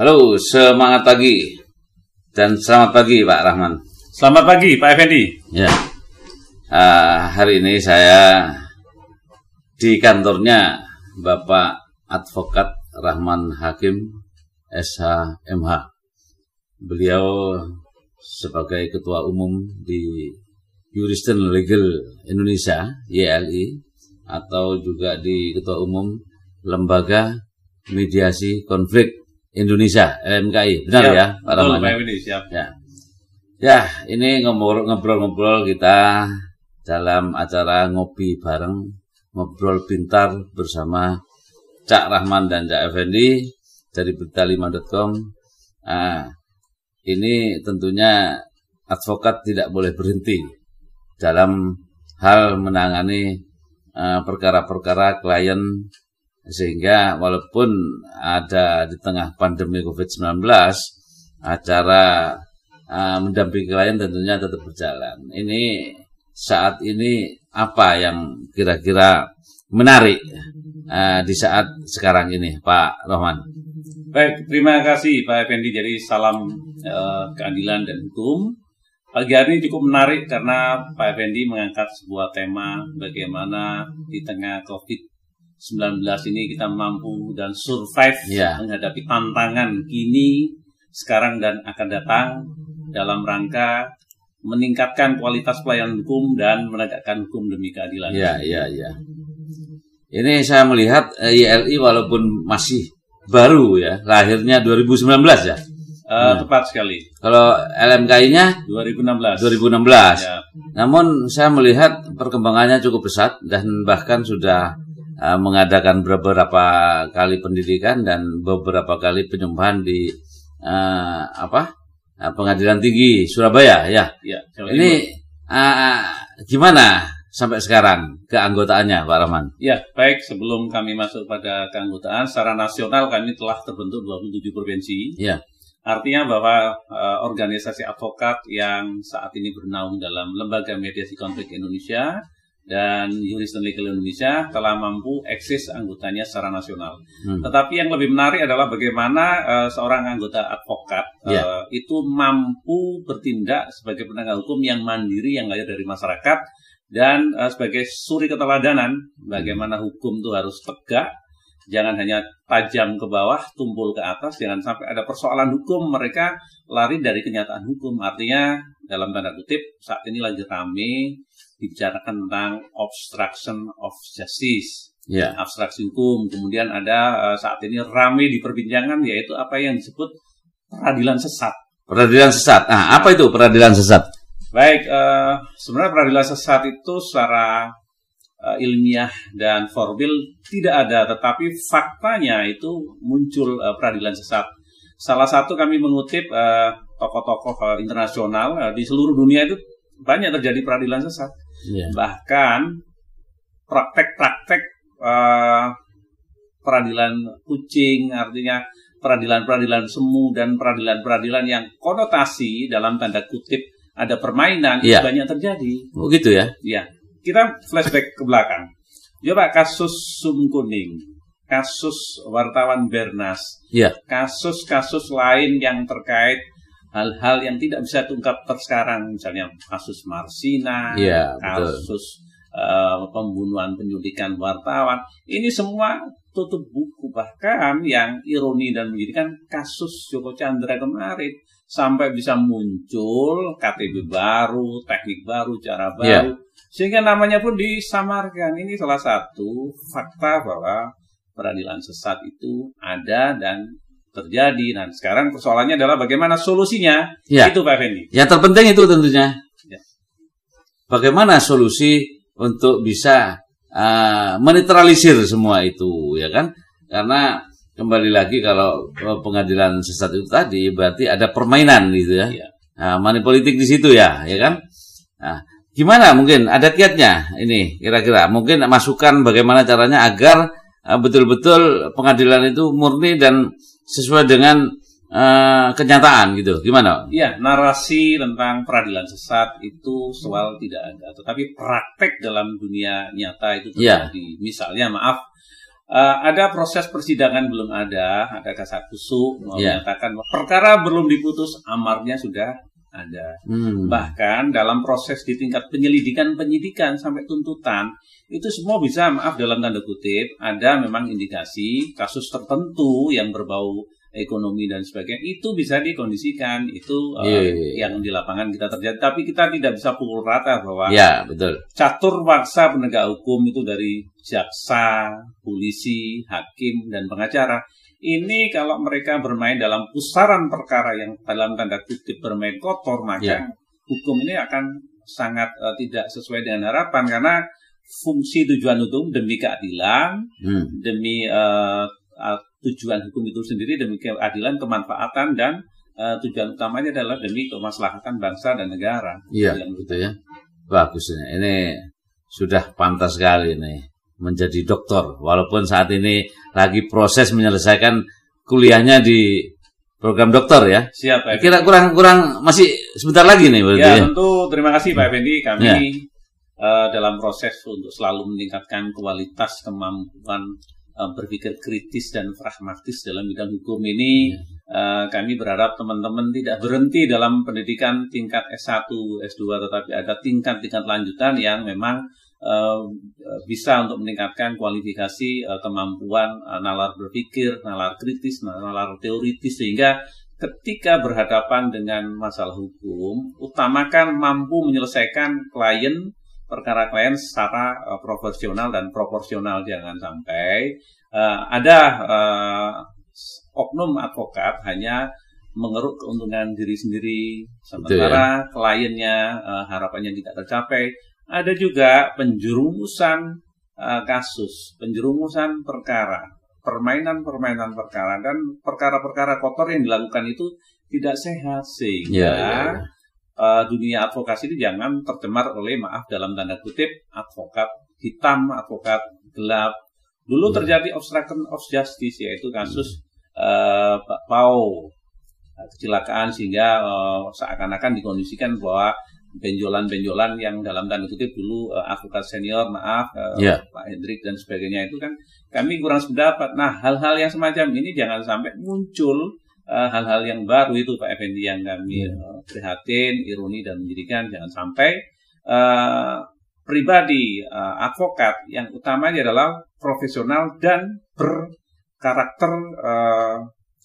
Halo, semangat pagi dan selamat pagi Pak Rahman. Selamat pagi Pak Effendi. Ya, uh, hari ini saya di kantornya Bapak Advokat Rahman Hakim SHMH. Beliau sebagai Ketua Umum di Juristen Legal Indonesia (YLI) atau juga di Ketua Umum Lembaga Mediasi Konflik Indonesia LMKI. Benar ya, ya Pak Rahman? Effendi, siap. Ya. Ya, ini ngobrol-ngobrol kita dalam acara ngopi bareng, ngobrol pintar bersama Cak Rahman dan Cak Effendi dari berita5.com. Nah, ini tentunya advokat tidak boleh berhenti dalam hal menangani eh, perkara-perkara uh, klien sehingga walaupun ada di tengah pandemi COVID-19 acara uh, mendampingi klien tentunya tetap berjalan. Ini saat ini apa yang kira-kira menarik uh, di saat sekarang ini, Pak Rohman? Baik, terima kasih Pak Effendi. Jadi salam uh, keadilan dan hukum. Pagi hari ini cukup menarik karena Pak Effendi mengangkat sebuah tema bagaimana di tengah COVID-19 ini kita mampu dan survive yeah. menghadapi tantangan kini, sekarang dan akan datang dalam rangka meningkatkan kualitas pelayanan hukum dan menegakkan hukum demi keadilan. Iya, iya, iya. Ini saya melihat ILI walaupun masih baru ya, lahirnya 2019 ya. Uh, nah. Tepat sekali. Kalau LMKI-nya 2016. 2016. Ya. Namun saya melihat perkembangannya cukup pesat dan bahkan sudah uh, mengadakan beberapa kali pendidikan dan beberapa kali penyembahan di uh, apa Nah, pengadilan Tinggi Surabaya ya. ya Ini uh, gimana sampai sekarang keanggotaannya Pak Rahman? Ya, baik sebelum kami masuk pada keanggotaan secara nasional kami telah terbentuk 27 provinsi. Ya. Artinya bahwa uh, organisasi advokat yang saat ini bernaung dalam Lembaga Mediasi Konflik Indonesia dan Juristen Legal Indonesia telah mampu eksis anggotanya secara nasional. Hmm. Tetapi yang lebih menarik adalah bagaimana uh, seorang anggota advokat yeah. Ya. uh, itu mampu bertindak sebagai penegak hukum yang mandiri yang lahir dari masyarakat dan uh, sebagai suri keteladanan bagaimana hukum itu harus tegak, jangan hanya tajam ke bawah, tumpul ke atas, jangan sampai ada persoalan hukum mereka lari dari kenyataan hukum. Artinya dalam tanda kutip saat ini lagi rame dibicarakan tentang obstruction of justice, yeah. abstraksi hukum. Kemudian ada uh, saat ini ramai diperbincangan yaitu apa yang disebut peradilan sesat. Peradilan sesat. Nah, apa itu peradilan sesat? Baik, uh, sebenarnya peradilan sesat itu secara uh, ilmiah dan formal tidak ada, tetapi faktanya itu muncul uh, peradilan sesat. Salah satu kami mengutip tokoh-tokoh uh, internasional uh, di seluruh dunia itu banyak terjadi peradilan sesat. Yeah. Bahkan praktek-praktek uh, peradilan kucing, artinya peradilan-peradilan semu dan peradilan-peradilan yang konotasi dalam tanda kutip ada permainan yeah. banyak terjadi. Oh gitu ya? Iya. Kita flashback ke belakang. Coba kasus Sum Kuning, kasus wartawan Bernas, yeah. kasus-kasus lain yang terkait hal-hal yang tidak bisa diungkap tersekarang misalnya kasus Marsina, ya, kasus uh, pembunuhan penyudikan wartawan, ini semua tutup buku bahkan yang ironi dan menyedihkan kasus Joko Chandra kemarin sampai bisa muncul KTP baru, teknik baru, cara ya. baru, sehingga namanya pun disamarkan. Ini salah satu fakta bahwa peradilan sesat itu ada dan terjadi. Nah, sekarang persoalannya adalah bagaimana solusinya. Ya. Itu Pak Fendi. Yang terpenting itu tentunya. Ya. Bagaimana solusi untuk bisa uh, menetralisir semua itu, ya kan? Karena kembali lagi kalau pengadilan sesat itu tadi berarti ada permainan gitu ya. ya. Nah, money politik di situ ya, ya kan? Nah, gimana mungkin ada kiatnya ini kira-kira? Mungkin masukan bagaimana caranya agar ah, betul-betul uh, pengadilan itu murni dan sesuai dengan uh, kenyataan gitu. Gimana? Iya, narasi tentang peradilan sesat itu soal tidak ada, tetapi praktek dalam dunia nyata itu terjadi. Ya. Misalnya, maaf, Uh, ada proses persidangan belum ada, ada kasat kusuk yeah. menyatakan perkara belum diputus, amarnya sudah ada. Hmm. Bahkan dalam proses di tingkat penyelidikan penyidikan sampai tuntutan itu semua bisa maaf dalam tanda kutip ada memang indikasi kasus tertentu yang berbau ekonomi dan sebagainya itu bisa dikondisikan itu yeah, uh, yeah, yeah. yang di lapangan kita terjadi tapi kita tidak bisa pukul rata bahwa yeah, betul. catur waksa penegak hukum itu dari jaksa, polisi, hakim dan pengacara ini kalau mereka bermain dalam pusaran perkara yang dalam tanda kutip bermain kotor maka yeah. hukum ini akan sangat uh, tidak sesuai dengan harapan karena fungsi tujuan hukum demi keadilan hmm. demi uh, tujuan hukum itu sendiri demi keadilan, kemanfaatan dan uh, tujuan utamanya adalah demi kemaslahatan bangsa dan negara. Iya, gitu ya. Bagus ini. Ini sudah pantas sekali nih menjadi dokter walaupun saat ini lagi proses menyelesaikan kuliahnya di program dokter ya. Siap, Pak. Kira kurang kurang masih sebentar lagi nih berarti. Ya, ya. tentu terima kasih Pak Effendi kami ya. Uh, dalam proses untuk selalu meningkatkan kualitas kemampuan uh, berpikir kritis dan pragmatis dalam bidang hukum ini uh, kami berharap teman-teman tidak berhenti dalam pendidikan tingkat S1, S2 tetapi ada tingkat-tingkat lanjutan yang memang uh, bisa untuk meningkatkan kualifikasi uh, kemampuan uh, nalar berpikir, nalar kritis, nalar teoritis sehingga ketika berhadapan dengan masalah hukum utamakan mampu menyelesaikan klien perkara klien secara uh, profesional dan proporsional jangan sampai uh, ada uh, oknum advokat hanya mengeruk keuntungan diri sendiri. Sementara ya? kliennya uh, harapannya tidak tercapai. Ada juga penjerumusan uh, kasus penjerumusan perkara permainan-permainan perkara dan perkara-perkara kotor yang dilakukan itu tidak sehat sehingga ya, ya, ya uh, dunia advokasi ini jangan tercemar oleh maaf dalam tanda kutip advokat hitam, advokat gelap. Dulu hmm. terjadi obstruction of justice yaitu kasus uh, Pak Pau eh, kecelakaan sehingga uh, seakan-akan dikondisikan bahwa benjolan-benjolan yang dalam tanda kutip dulu uh, advokat senior maaf uh, yeah. Pak Hendrik dan sebagainya itu kan kami kurang sependapat. Nah hal-hal yang semacam ini jangan sampai muncul hal-hal uh, yang baru itu Pak Effendi yang kami uh, prihatin, ironi dan menjadikan jangan sampai uh, pribadi uh, advokat yang utamanya adalah profesional dan berkarakter uh,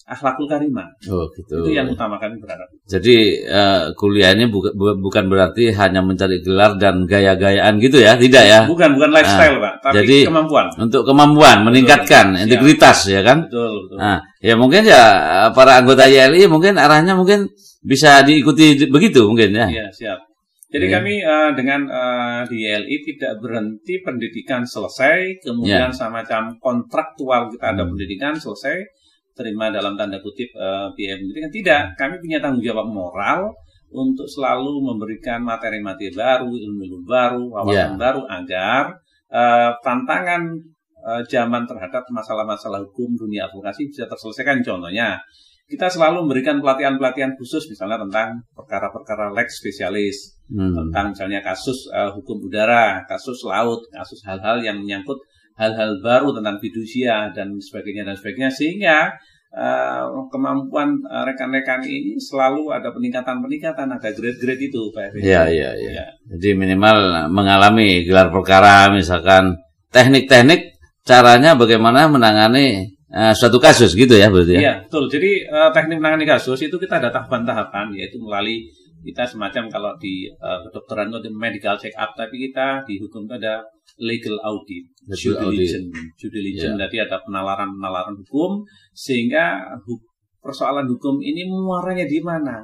akhlakul karimah. Oh, gitu. Itu yang utama kami berharap. Jadi uh, kuliahnya bu bu bukan berarti hanya mencari gelar dan gaya-gayaan gitu ya, tidak ya? Bukan, bukan lifestyle, nah, Pak, tapi jadi, kemampuan. Untuk kemampuan, betul, meningkatkan betul. integritas ya. ya kan? Betul, betul. Nah, ya mungkin ya para anggota YLI mungkin arahnya mungkin bisa diikuti begitu mungkin ya. Iya, siap. Jadi yeah. kami uh, dengan uh, di YLI tidak berhenti pendidikan selesai, kemudian yeah. semacam kontraktual kita ada hmm. pendidikan selesai, terima dalam tanda kutip uh, eh, PM kan tidak kami punya tanggung jawab moral untuk selalu memberikan materi-materi baru ilmu-ilmu baru wawasan yeah. baru agar uh, tantangan uh, zaman terhadap masalah-masalah hukum dunia advokasi bisa terselesaikan contohnya kita selalu memberikan pelatihan-pelatihan khusus misalnya tentang perkara-perkara lex spesialis hmm. tentang misalnya kasus uh, hukum udara kasus laut kasus hal-hal yang menyangkut hal-hal baru tentang fidusia dan sebagainya dan sebagainya sehingga uh, kemampuan uh, rekan-rekan ini selalu ada peningkatan-peningkatan ada grade-grade itu Pak Iya iya iya. Jadi minimal mengalami gelar perkara misalkan teknik-teknik caranya bagaimana menangani uh, suatu kasus gitu ya berarti ya. Iya, betul. Jadi uh, teknik menangani kasus itu kita ada tahapan-tahapan yaitu melalui kita semacam kalau di uh, kedokteran itu medical check up tapi kita di hukum itu ada legal audit, due diligence, due diligence. Yeah. Jadi ada penalaran-penalaran hukum sehingga hu persoalan hukum ini muaranya di mana,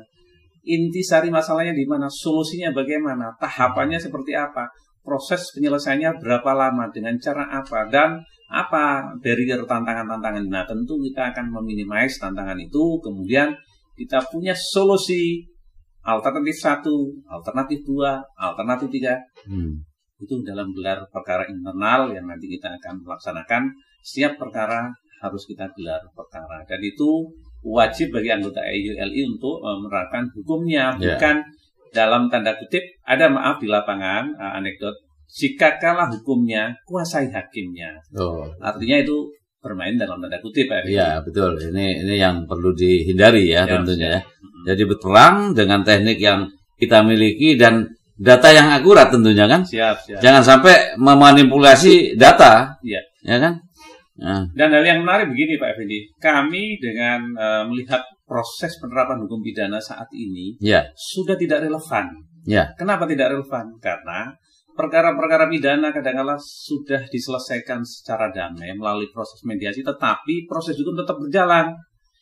inti sari masalahnya di mana, solusinya bagaimana, tahapannya seperti apa, proses penyelesaiannya berapa lama, dengan cara apa, dan apa barrier tantangan-tantangan. Nah tentu kita akan meminimais tantangan itu, kemudian kita punya solusi. Alternatif satu, alternatif dua, alternatif tiga. Hmm itu dalam gelar perkara internal yang nanti kita akan melaksanakan setiap perkara harus kita gelar perkara dan itu wajib bagi anggota EULI untuk uh, menerapkan hukumnya yeah. bukan dalam tanda kutip ada maaf di lapangan uh, anekdot Jika kalah hukumnya, kuasai hakimnya. Oh. Artinya itu bermain dalam tanda kutip ya. Iya betul. Ini ini yang perlu dihindari ya, ya tentunya ya. Jadi berperang dengan teknik yang kita miliki dan data yang akurat tentunya kan. Siap, siap. Jangan sampai memanipulasi data. Iya. Ya kan? Nah. Dan hal yang menarik begini Pak Effendi, kami dengan uh, melihat proses penerapan hukum pidana saat ini ya. sudah tidak relevan. Ya. Kenapa tidak relevan? Karena perkara-perkara pidana kadang-kala sudah diselesaikan secara damai melalui proses mediasi, tetapi proses hukum tetap berjalan.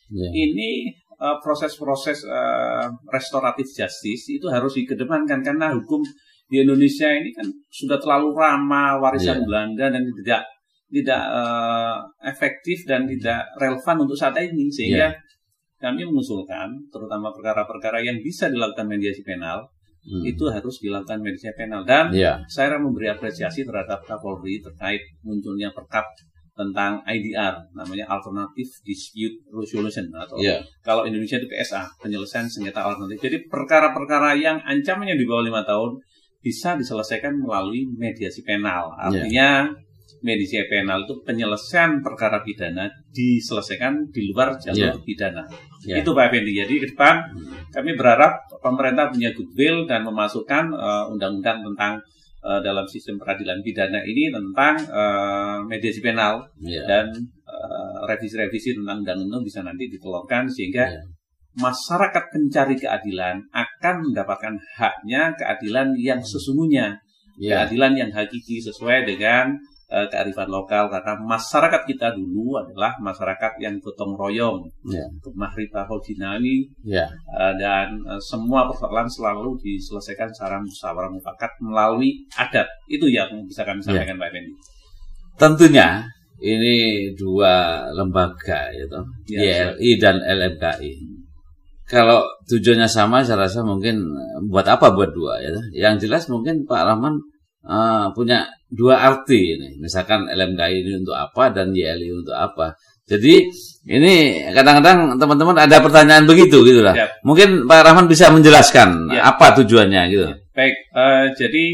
Ya. Ini proses-proses uh, restoratif justice itu harus dikedepankan karena hukum di Indonesia ini kan sudah terlalu ramah warisan yeah. Belanda dan tidak tidak uh, efektif dan tidak relevan untuk saat ini sehingga yeah. kami mengusulkan terutama perkara-perkara yang bisa dilakukan mediasi penal hmm. itu harus dilakukan mediasi penal dan yeah. saya memberi apresiasi terhadap Kapolri terkait munculnya perkap tentang IDR namanya Alternative Dispute Resolution atau yeah. kalau Indonesia itu PSA penyelesaian sengketa alternatif jadi perkara-perkara yang ancamannya di bawah lima tahun bisa diselesaikan melalui mediasi penal iya. artinya yeah medisia penal itu penyelesaian perkara pidana diselesaikan di luar jalur yeah. pidana. Yeah. Itu Pak Effendi. Jadi ke depan hmm. kami berharap pemerintah punya goodwill dan memasukkan uh, undang-undang tentang uh, dalam sistem peradilan pidana ini tentang uh, mediasi penal yeah. dan revisi-revisi uh, tentang undang-undang bisa nanti ditelurkan sehingga yeah. masyarakat pencari keadilan akan mendapatkan haknya keadilan yang sesungguhnya. Yeah. Keadilan yang hakiki sesuai dengan uh, kearifan lokal karena masyarakat kita dulu adalah masyarakat yang gotong royong, yeah. mahrifah hodinami, yeah. uh, dan uh, semua persoalan selalu diselesaikan secara musyawarah mufakat melalui adat. Itu yang bisa kami ya. sampaikan yeah. Pak Effendi. Tentunya ini dua lembaga yaitu ya, YLI dan LMKI. Kalau tujuannya sama, saya rasa mungkin buat apa buat dua ya. Yang jelas mungkin Pak Rahman uh, punya dua arti ini. Misalkan LMKI ini untuk apa dan YLI untuk apa. Jadi ini kadang-kadang teman-teman ada pertanyaan begitu gitu lah. Ya. Mungkin Pak Rahman bisa menjelaskan ya. apa tujuannya gitu. Ya. Baik, uh, jadi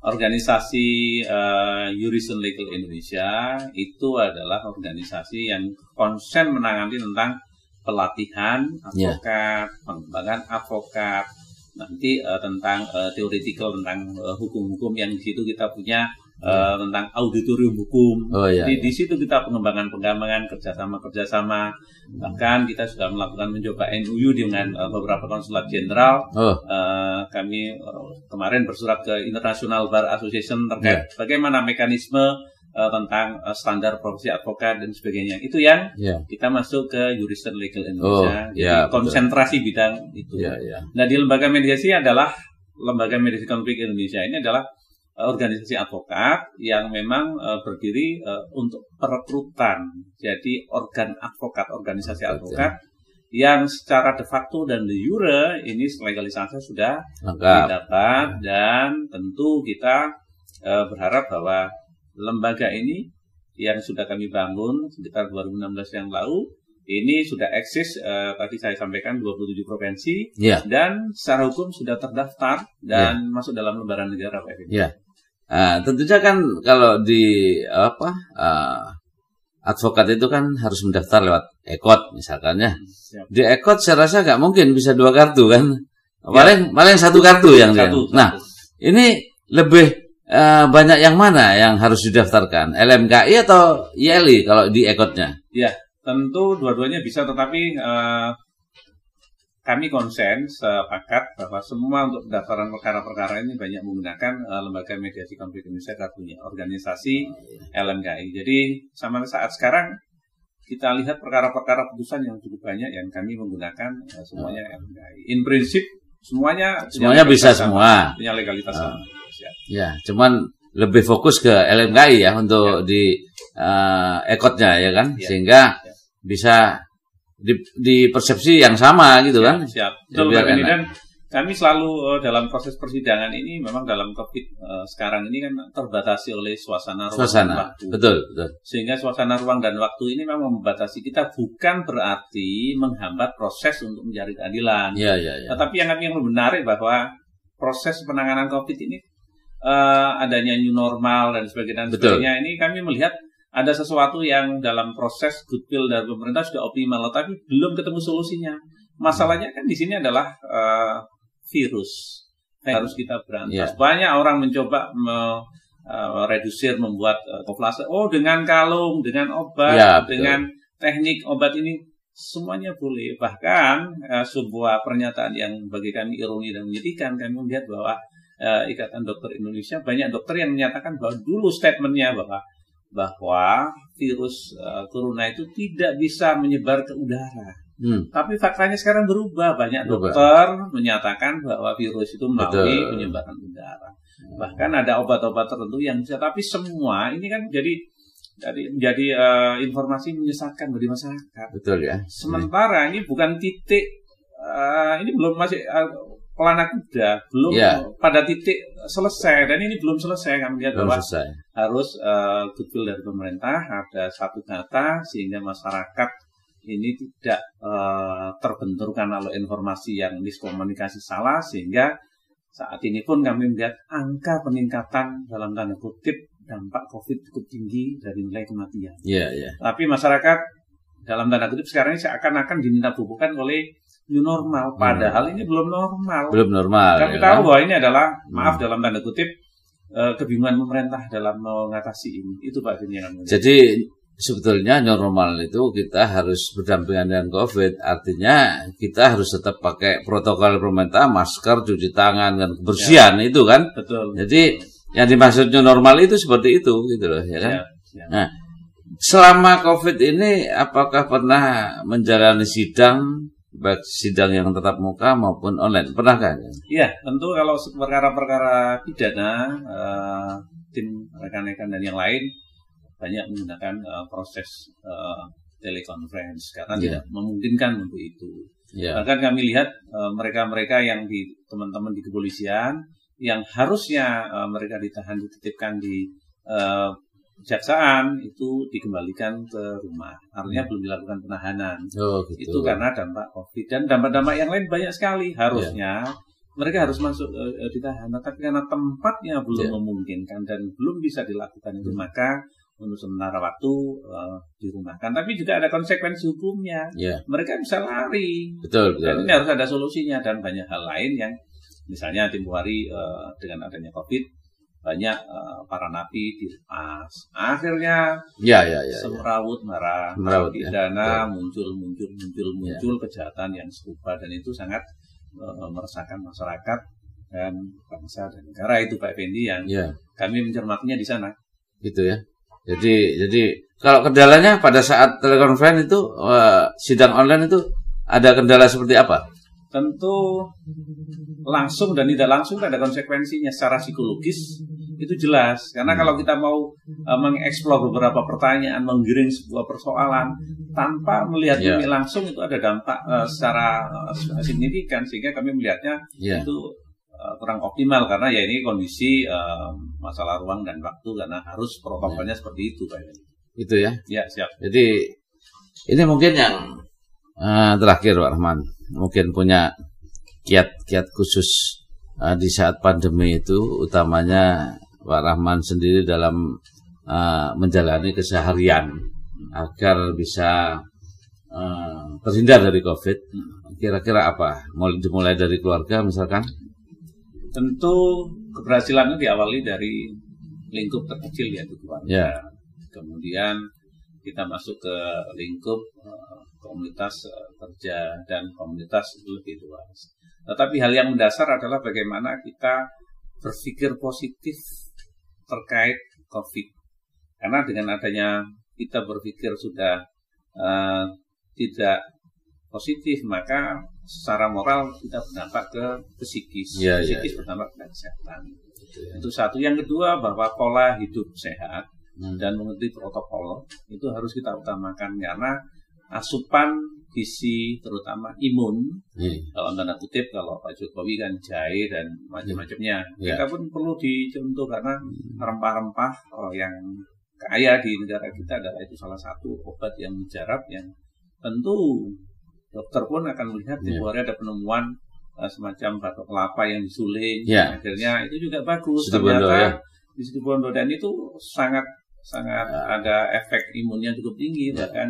organisasi uh, Jurison Legal Indonesia itu adalah organisasi yang konsen menangani tentang pelatihan ya. avokat, ya. pengembangan avokat, nanti uh, tentang uh, theoretical tentang hukum-hukum uh, yang di situ kita punya uh, tentang auditorium hukum. Oh, iya, di, iya. di situ kita pengembangan pengembangan kerjasama kerjasama. Bahkan kita sudah melakukan mencoba NUU dengan uh, beberapa konsulat jenderal. Oh. Uh, kami uh, kemarin bersurat ke International Bar Association terkait yeah. bagaimana mekanisme uh, tentang uh, standar profesi advokat dan sebagainya. Itu yang yeah. kita masuk ke Juristen Legal Indonesia. Oh, Jadi yeah, konsentrasi betul. bidang itu. Yeah, yeah. Nah di lembaga mediasi adalah lembaga mediasi konflik Indonesia ini adalah organisasi advokat yang memang uh, berdiri uh, untuk perekrutan. Jadi organ advokat, organisasi advokat yang secara de facto dan de jure ini legalisasi sudah Lengkap. didapat dan tentu kita uh, berharap bahwa lembaga ini yang sudah kami bangun sekitar 2016 yang lalu ini sudah eksis uh, tadi saya sampaikan 27 provinsi yeah. dan secara hukum sudah terdaftar dan yeah. masuk dalam lembaran negara Pak. Yeah. Uh, tentunya kan kalau di apa uh, advokat itu kan harus mendaftar lewat ekot misalkan ya. Di ekot saya rasa nggak mungkin bisa dua kartu kan. Ya. Paling paling satu kartu yang satu, Nah, ini lebih uh, banyak yang mana yang harus didaftarkan? LMKI atau YLI kalau di ekotnya? Ya, tentu dua-duanya bisa, tetapi uh, kami konsen sepakat bahwa semua untuk pendaftaran perkara-perkara ini banyak menggunakan uh, lembaga mediasi konflik Indonesia kartunya organisasi LMKI. Jadi sama saat sekarang kita lihat perkara-perkara putusan yang cukup banyak yang kami menggunakan uh, semuanya LMKI. In prinsip semuanya semuanya bisa semua punya legalitas uh. sama. Ya, cuman lebih fokus ke LMKI ya untuk ya. di uh, ekotnya ya kan, ya. sehingga ya. bisa di, di persepsi yang sama gitu kan. Siap. Betul, ya, biar dan kami selalu uh, dalam proses persidangan ini memang dalam COVID uh, sekarang ini kan terbatasi oleh suasana ruang suasana. dan waktu. Betul, betul. Sehingga suasana ruang dan waktu ini memang membatasi kita bukan berarti menghambat proses untuk mencari keadilan. Iya, iya, iya. Tetapi yang kami yang menarik bahwa proses penanganan COVID ini uh, adanya new normal dan sebagainya dan sebagainya ini kami melihat ada sesuatu yang dalam proses goodwill dari pemerintah sudah optimal, tapi belum ketemu solusinya. Masalahnya kan di sini adalah uh, virus yang harus kita berantas. Yeah. Banyak orang mencoba me, uh, redusir, membuat uh, Oh, dengan kalung, dengan obat, yeah, dengan teknik obat ini semuanya boleh. Bahkan uh, sebuah pernyataan yang bagi kami ironi dan menyedihkan, kami melihat bahwa uh, Ikatan Dokter Indonesia banyak dokter yang menyatakan bahwa dulu statementnya bahwa bahwa virus uh, corona itu tidak bisa menyebar ke udara. Hmm. Tapi faktanya sekarang berubah. Banyak berubah. dokter menyatakan bahwa virus itu melalui penyebaran udara. Bahkan ada obat-obat tertentu yang bisa. Tapi semua ini kan jadi jadi menjadi uh, informasi menyesatkan bagi masyarakat. Betul ya. Sementara ini bukan titik uh, ini belum masih uh, pelana kuda belum ya. pada titik selesai dan ini belum selesai kami lihat bahwa selesai. harus uh, dari pemerintah ada satu data sehingga masyarakat ini tidak uh, terbenturkan oleh informasi yang miskomunikasi salah sehingga saat ini pun kami melihat angka peningkatan dalam tanda kutip dampak COVID cukup tinggi dari nilai kematian. Yeah, yeah. Tapi masyarakat dalam tanda kutip sekarang ini seakan-akan diminta bubukan oleh new normal, padahal hmm. ini belum normal. Belum normal. Kami ya tahu kan? bahwa ini adalah maaf hmm. dalam tanda kutip eh, kebingungan pemerintah dalam mengatasi ini. Itu Pak yang Jadi sebetulnya normal itu kita harus berdampingan dengan COVID. Artinya kita harus tetap pakai protokol pemerintah, masker, cuci tangan dan kebersihan ya. itu kan. Betul. Jadi yang dimaksudnya normal itu seperti itu gitu loh ya kan. Ya, ya. Nah, selama COVID ini apakah pernah menjalani sidang baik sidang yang tetap muka maupun online pernahkah? Iya, tentu kalau perkara-perkara pidana uh, tim rekan-rekan dan yang lain banyak menggunakan uh, proses uh, telekonferensi karena yeah. tidak memungkinkan untuk itu. Yeah. Bahkan kami lihat mereka-mereka uh, yang di teman-teman di kepolisian yang harusnya uh, mereka ditahan dititipkan di uh, kejaksaan itu dikembalikan ke rumah. Artinya hmm. belum dilakukan penahanan. Oh, gitu. Itu karena dampak COVID dan dampak-dampak yang lain banyak sekali. Harusnya yeah. mereka harus masuk uh, ditahan, tapi karena tempatnya belum yeah. memungkinkan dan belum bisa dilakukan itu, hmm. maka untuk sementara waktu uh, dirumahkan. Tapi juga ada konsekuensi hukumnya. Yeah. Mereka bisa lari. Betul, betul. Dan ini harus ada solusinya dan banyak hal lain yang Misalnya tempoh hari uh, dengan adanya COVID banyak uh, para napi dilepas. Akhirnya ya, ya, ya, semrawut marah, semrawut, pidana ya. muncul muncul muncul muncul ya. kejahatan yang serupa dan itu sangat uh, meresahkan masyarakat dan bangsa dan negara itu Pak Fendi yang ya. kami mencermatinya di sana. Gitu ya. Jadi jadi kalau kendalanya pada saat telekonferensi itu uh, sidang online itu ada kendala seperti apa? tentu langsung dan tidak langsung ada konsekuensinya secara psikologis itu jelas karena kalau kita mau uh, mengeksplor beberapa pertanyaan menggiring sebuah persoalan tanpa melihat yeah. ini langsung itu ada dampak uh, secara uh, signifikan sehingga kami melihatnya yeah. itu uh, kurang optimal karena ya ini kondisi uh, masalah ruang dan waktu karena harus protokolnya yeah. seperti itu Pak itu ya ya siap jadi ini mungkin yang uh, terakhir Pak Rahman mungkin punya kiat-kiat khusus uh, di saat pandemi itu utamanya Pak Rahman sendiri dalam uh, menjalani keseharian agar bisa uh, terhindar dari COVID. Kira-kira apa? Mulai dimulai dari keluarga misalkan? Tentu keberhasilannya diawali dari lingkup terkecil ya keluarga. Ya. Kemudian kita masuk ke lingkup komunitas uh, kerja dan komunitas lebih luas. Tetapi hal yang mendasar adalah bagaimana kita berpikir positif terkait COVID. Karena dengan adanya kita berpikir sudah uh, tidak positif, maka secara moral kita berdampak ke psikis, ya, psikis ya, berdampak ke kesehatan. Ya. Itu satu. Yang kedua bahwa pola hidup sehat hmm. dan mengerti protokol itu harus kita utamakan karena asupan gizi terutama imun hmm. dalam tanda kutip kalau Pak Jokowi kan jahe dan macam-macamnya hmm. kita pun perlu dicontoh karena hmm. rempah-rempah oh, yang kaya di negara kita adalah itu salah satu obat yang mujarab yang tentu dokter pun akan melihat di yeah. ada penemuan uh, semacam batok kelapa yang disuling. Ya. Akhirnya itu juga bagus. Situ Ternyata ya. di situ Bondo dan itu sangat sangat ya. ada efek imunnya cukup tinggi ya. bahkan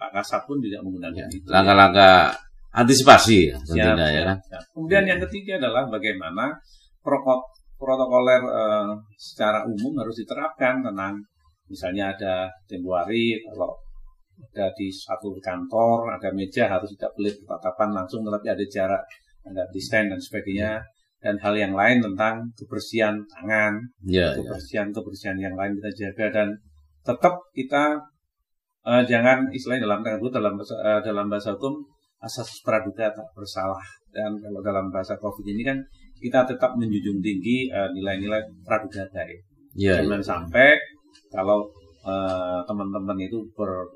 Pak Kasat pun tidak menggunakan ya. itu. Langkah-langkah antisipasi tentunya ya, ya kan. Kemudian yang ketiga adalah bagaimana protokoler uh, secara umum harus diterapkan tentang misalnya ada tembuari kalau ada di satu kantor ada meja harus tidak boleh bertatapan langsung tetapi ada jarak ada desain dan sebagainya dan hal yang lain tentang kebersihan tangan ya, kebersihan ya. kebersihan yang lain kita jaga dan tetap kita uh, jangan istilahnya dalam dalam uh, dalam bahasa hukum asas praduga tak bersalah dan kalau dalam bahasa covid ini kan kita tetap menjunjung tinggi uh, nilai-nilai praduga baik ya, jangan ya. sampai kalau uh, teman-teman itu ber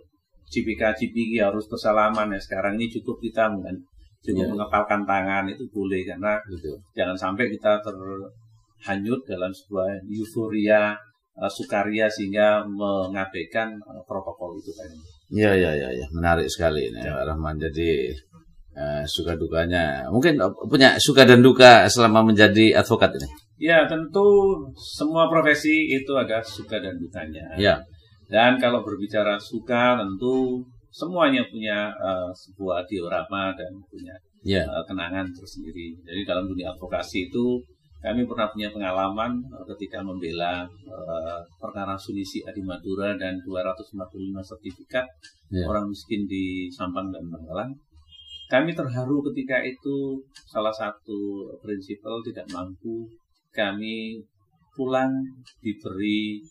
cipika cipiki harus bersalaman ya sekarang ini cukup kita kan cukup ya. mengepalkan tangan itu boleh karena Betul. jangan sampai kita terhanyut dalam sebuah euforia uh, sukaria sehingga mengabaikan uh, protokol itu tadi. Iya iya iya ya. menarik sekali ini ya. Pak Rahman. Jadi uh, suka dukanya mungkin punya suka dan duka selama menjadi advokat ini. Ya tentu semua profesi itu ada suka dan dukanya. Ya. Dan kalau berbicara suka tentu semuanya punya uh, sebuah diorama dan punya ya. uh, kenangan tersendiri. Jadi dalam dunia advokasi itu kami pernah punya pengalaman uh, ketika membela uh, perkara Sunisi Adi Madura dan 245 sertifikat yeah. orang miskin di Sampang dan Bangkalan. Kami terharu ketika itu salah satu prinsipal tidak mampu kami pulang diberi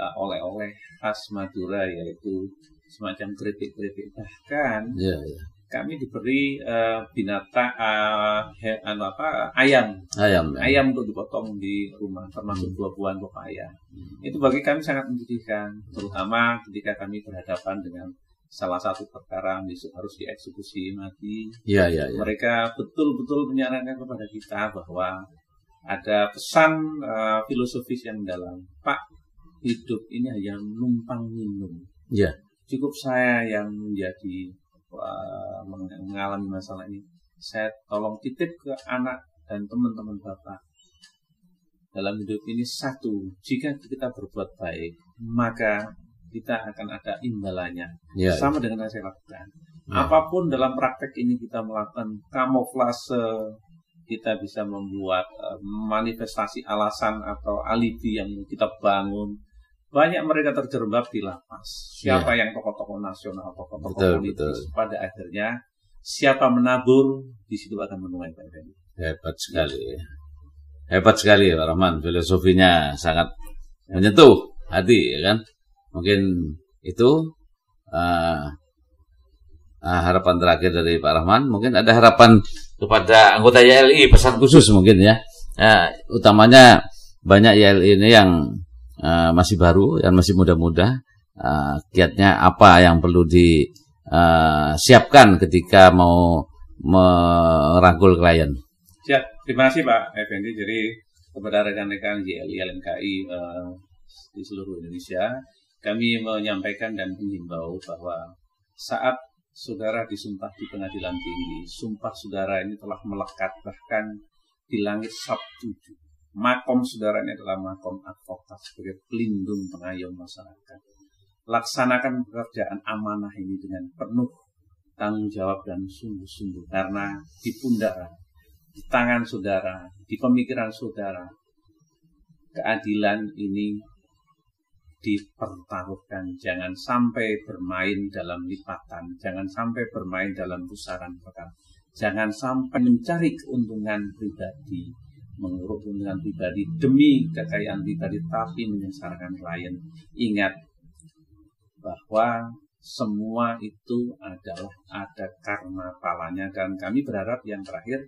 uh, oleh-oleh khas Madura yaitu semacam keripik-keripik bahkan yeah, yeah kami diberi uh, binatang uh, he, anu apa ayam ayam ya. ayam untuk dipotong di rumah termasuk hmm. buah-buahan pepaya hmm. itu bagi kami sangat menyedihkan terutama ketika kami berhadapan dengan salah satu perkara besok harus dieksekusi mati ya, ya, ya. mereka betul-betul menyarankan kepada kita bahwa ada pesan uh, filosofis yang dalam pak hidup ini hanya numpang minum ya cukup saya yang menjadi mengalami masalah ini, saya tolong titip ke anak dan teman-teman Bapak. Dalam hidup ini satu, jika kita berbuat baik, maka kita akan ada imbalannya. Ya, Sama ya. dengan yang saya lakukan. Ya. Apa pun dalam praktek ini kita melakukan kamuflase, kita bisa membuat uh, manifestasi alasan atau alibi yang kita bangun banyak mereka terjerembab di lapas. Siapa ya. yang tokoh-tokoh nasional, tokoh-tokoh politis, betul. pada akhirnya siapa menabur di situ akan menuai Pak Hebat sekali. Ya. Hebat sekali Pak Rahman, filosofinya sangat menyentuh hati ya kan. Mungkin itu uh, uh, harapan terakhir dari Pak Rahman. Mungkin ada harapan kepada anggota YLI pesan khusus mungkin ya. Uh, utamanya banyak YLI ini yang uh, masih baru dan masih muda-muda, uh, kiatnya apa yang perlu disiapkan uh, ketika mau merangkul klien. Siap, terima kasih Pak Effendi. Jadi kepada rekan-rekan JLI LMKI uh, di seluruh Indonesia, kami menyampaikan dan mengimbau bahwa saat saudara disumpah di pengadilan tinggi, sumpah saudara ini telah melekat bahkan di langit Sabtu Makom saudara ini adalah makom advokat sebagai pelindung pengayom masyarakat. Laksanakan pekerjaan amanah ini dengan penuh tanggung jawab dan sungguh-sungguh karena di pundak, di tangan saudara, di pemikiran saudara, keadilan ini dipertaruhkan. Jangan sampai bermain dalam lipatan, jangan sampai bermain dalam pusaran perkara, jangan sampai mencari keuntungan pribadi, menguruk keuntungan pribadi demi kekayaan pribadi tapi menyengsarakan klien. Ingat bahwa semua itu adalah ada karma palanya dan kami berharap yang terakhir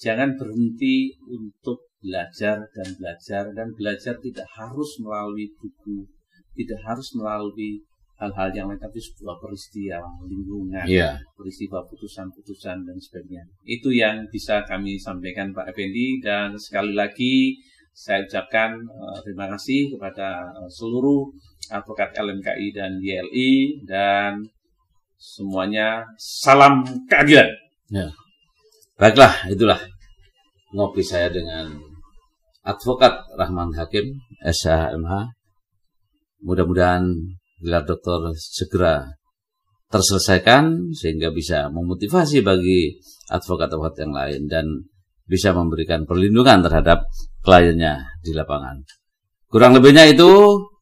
jangan berhenti untuk belajar dan belajar dan belajar tidak harus melalui buku, tidak harus melalui hal-hal yang lain tapi sebuah peristiwa lingkungan, yeah. peristiwa putusan-putusan dan sebagainya. Itu yang bisa kami sampaikan Pak Effendi dan sekali lagi saya ucapkan uh, terima kasih kepada uh, seluruh advokat LMKI dan YLI dan semuanya salam keadilan. Ya. Baiklah, itulah ngopi saya dengan advokat Rahman Hakim, SHMH. Mudah-mudahan gelar doktor segera terselesaikan sehingga bisa memotivasi bagi advokat-advokat yang lain dan bisa memberikan perlindungan terhadap kliennya di lapangan. Kurang lebihnya itu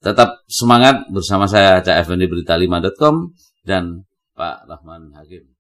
tetap semangat bersama saya Cak Berita5.com dan Pak Rahman Hakim.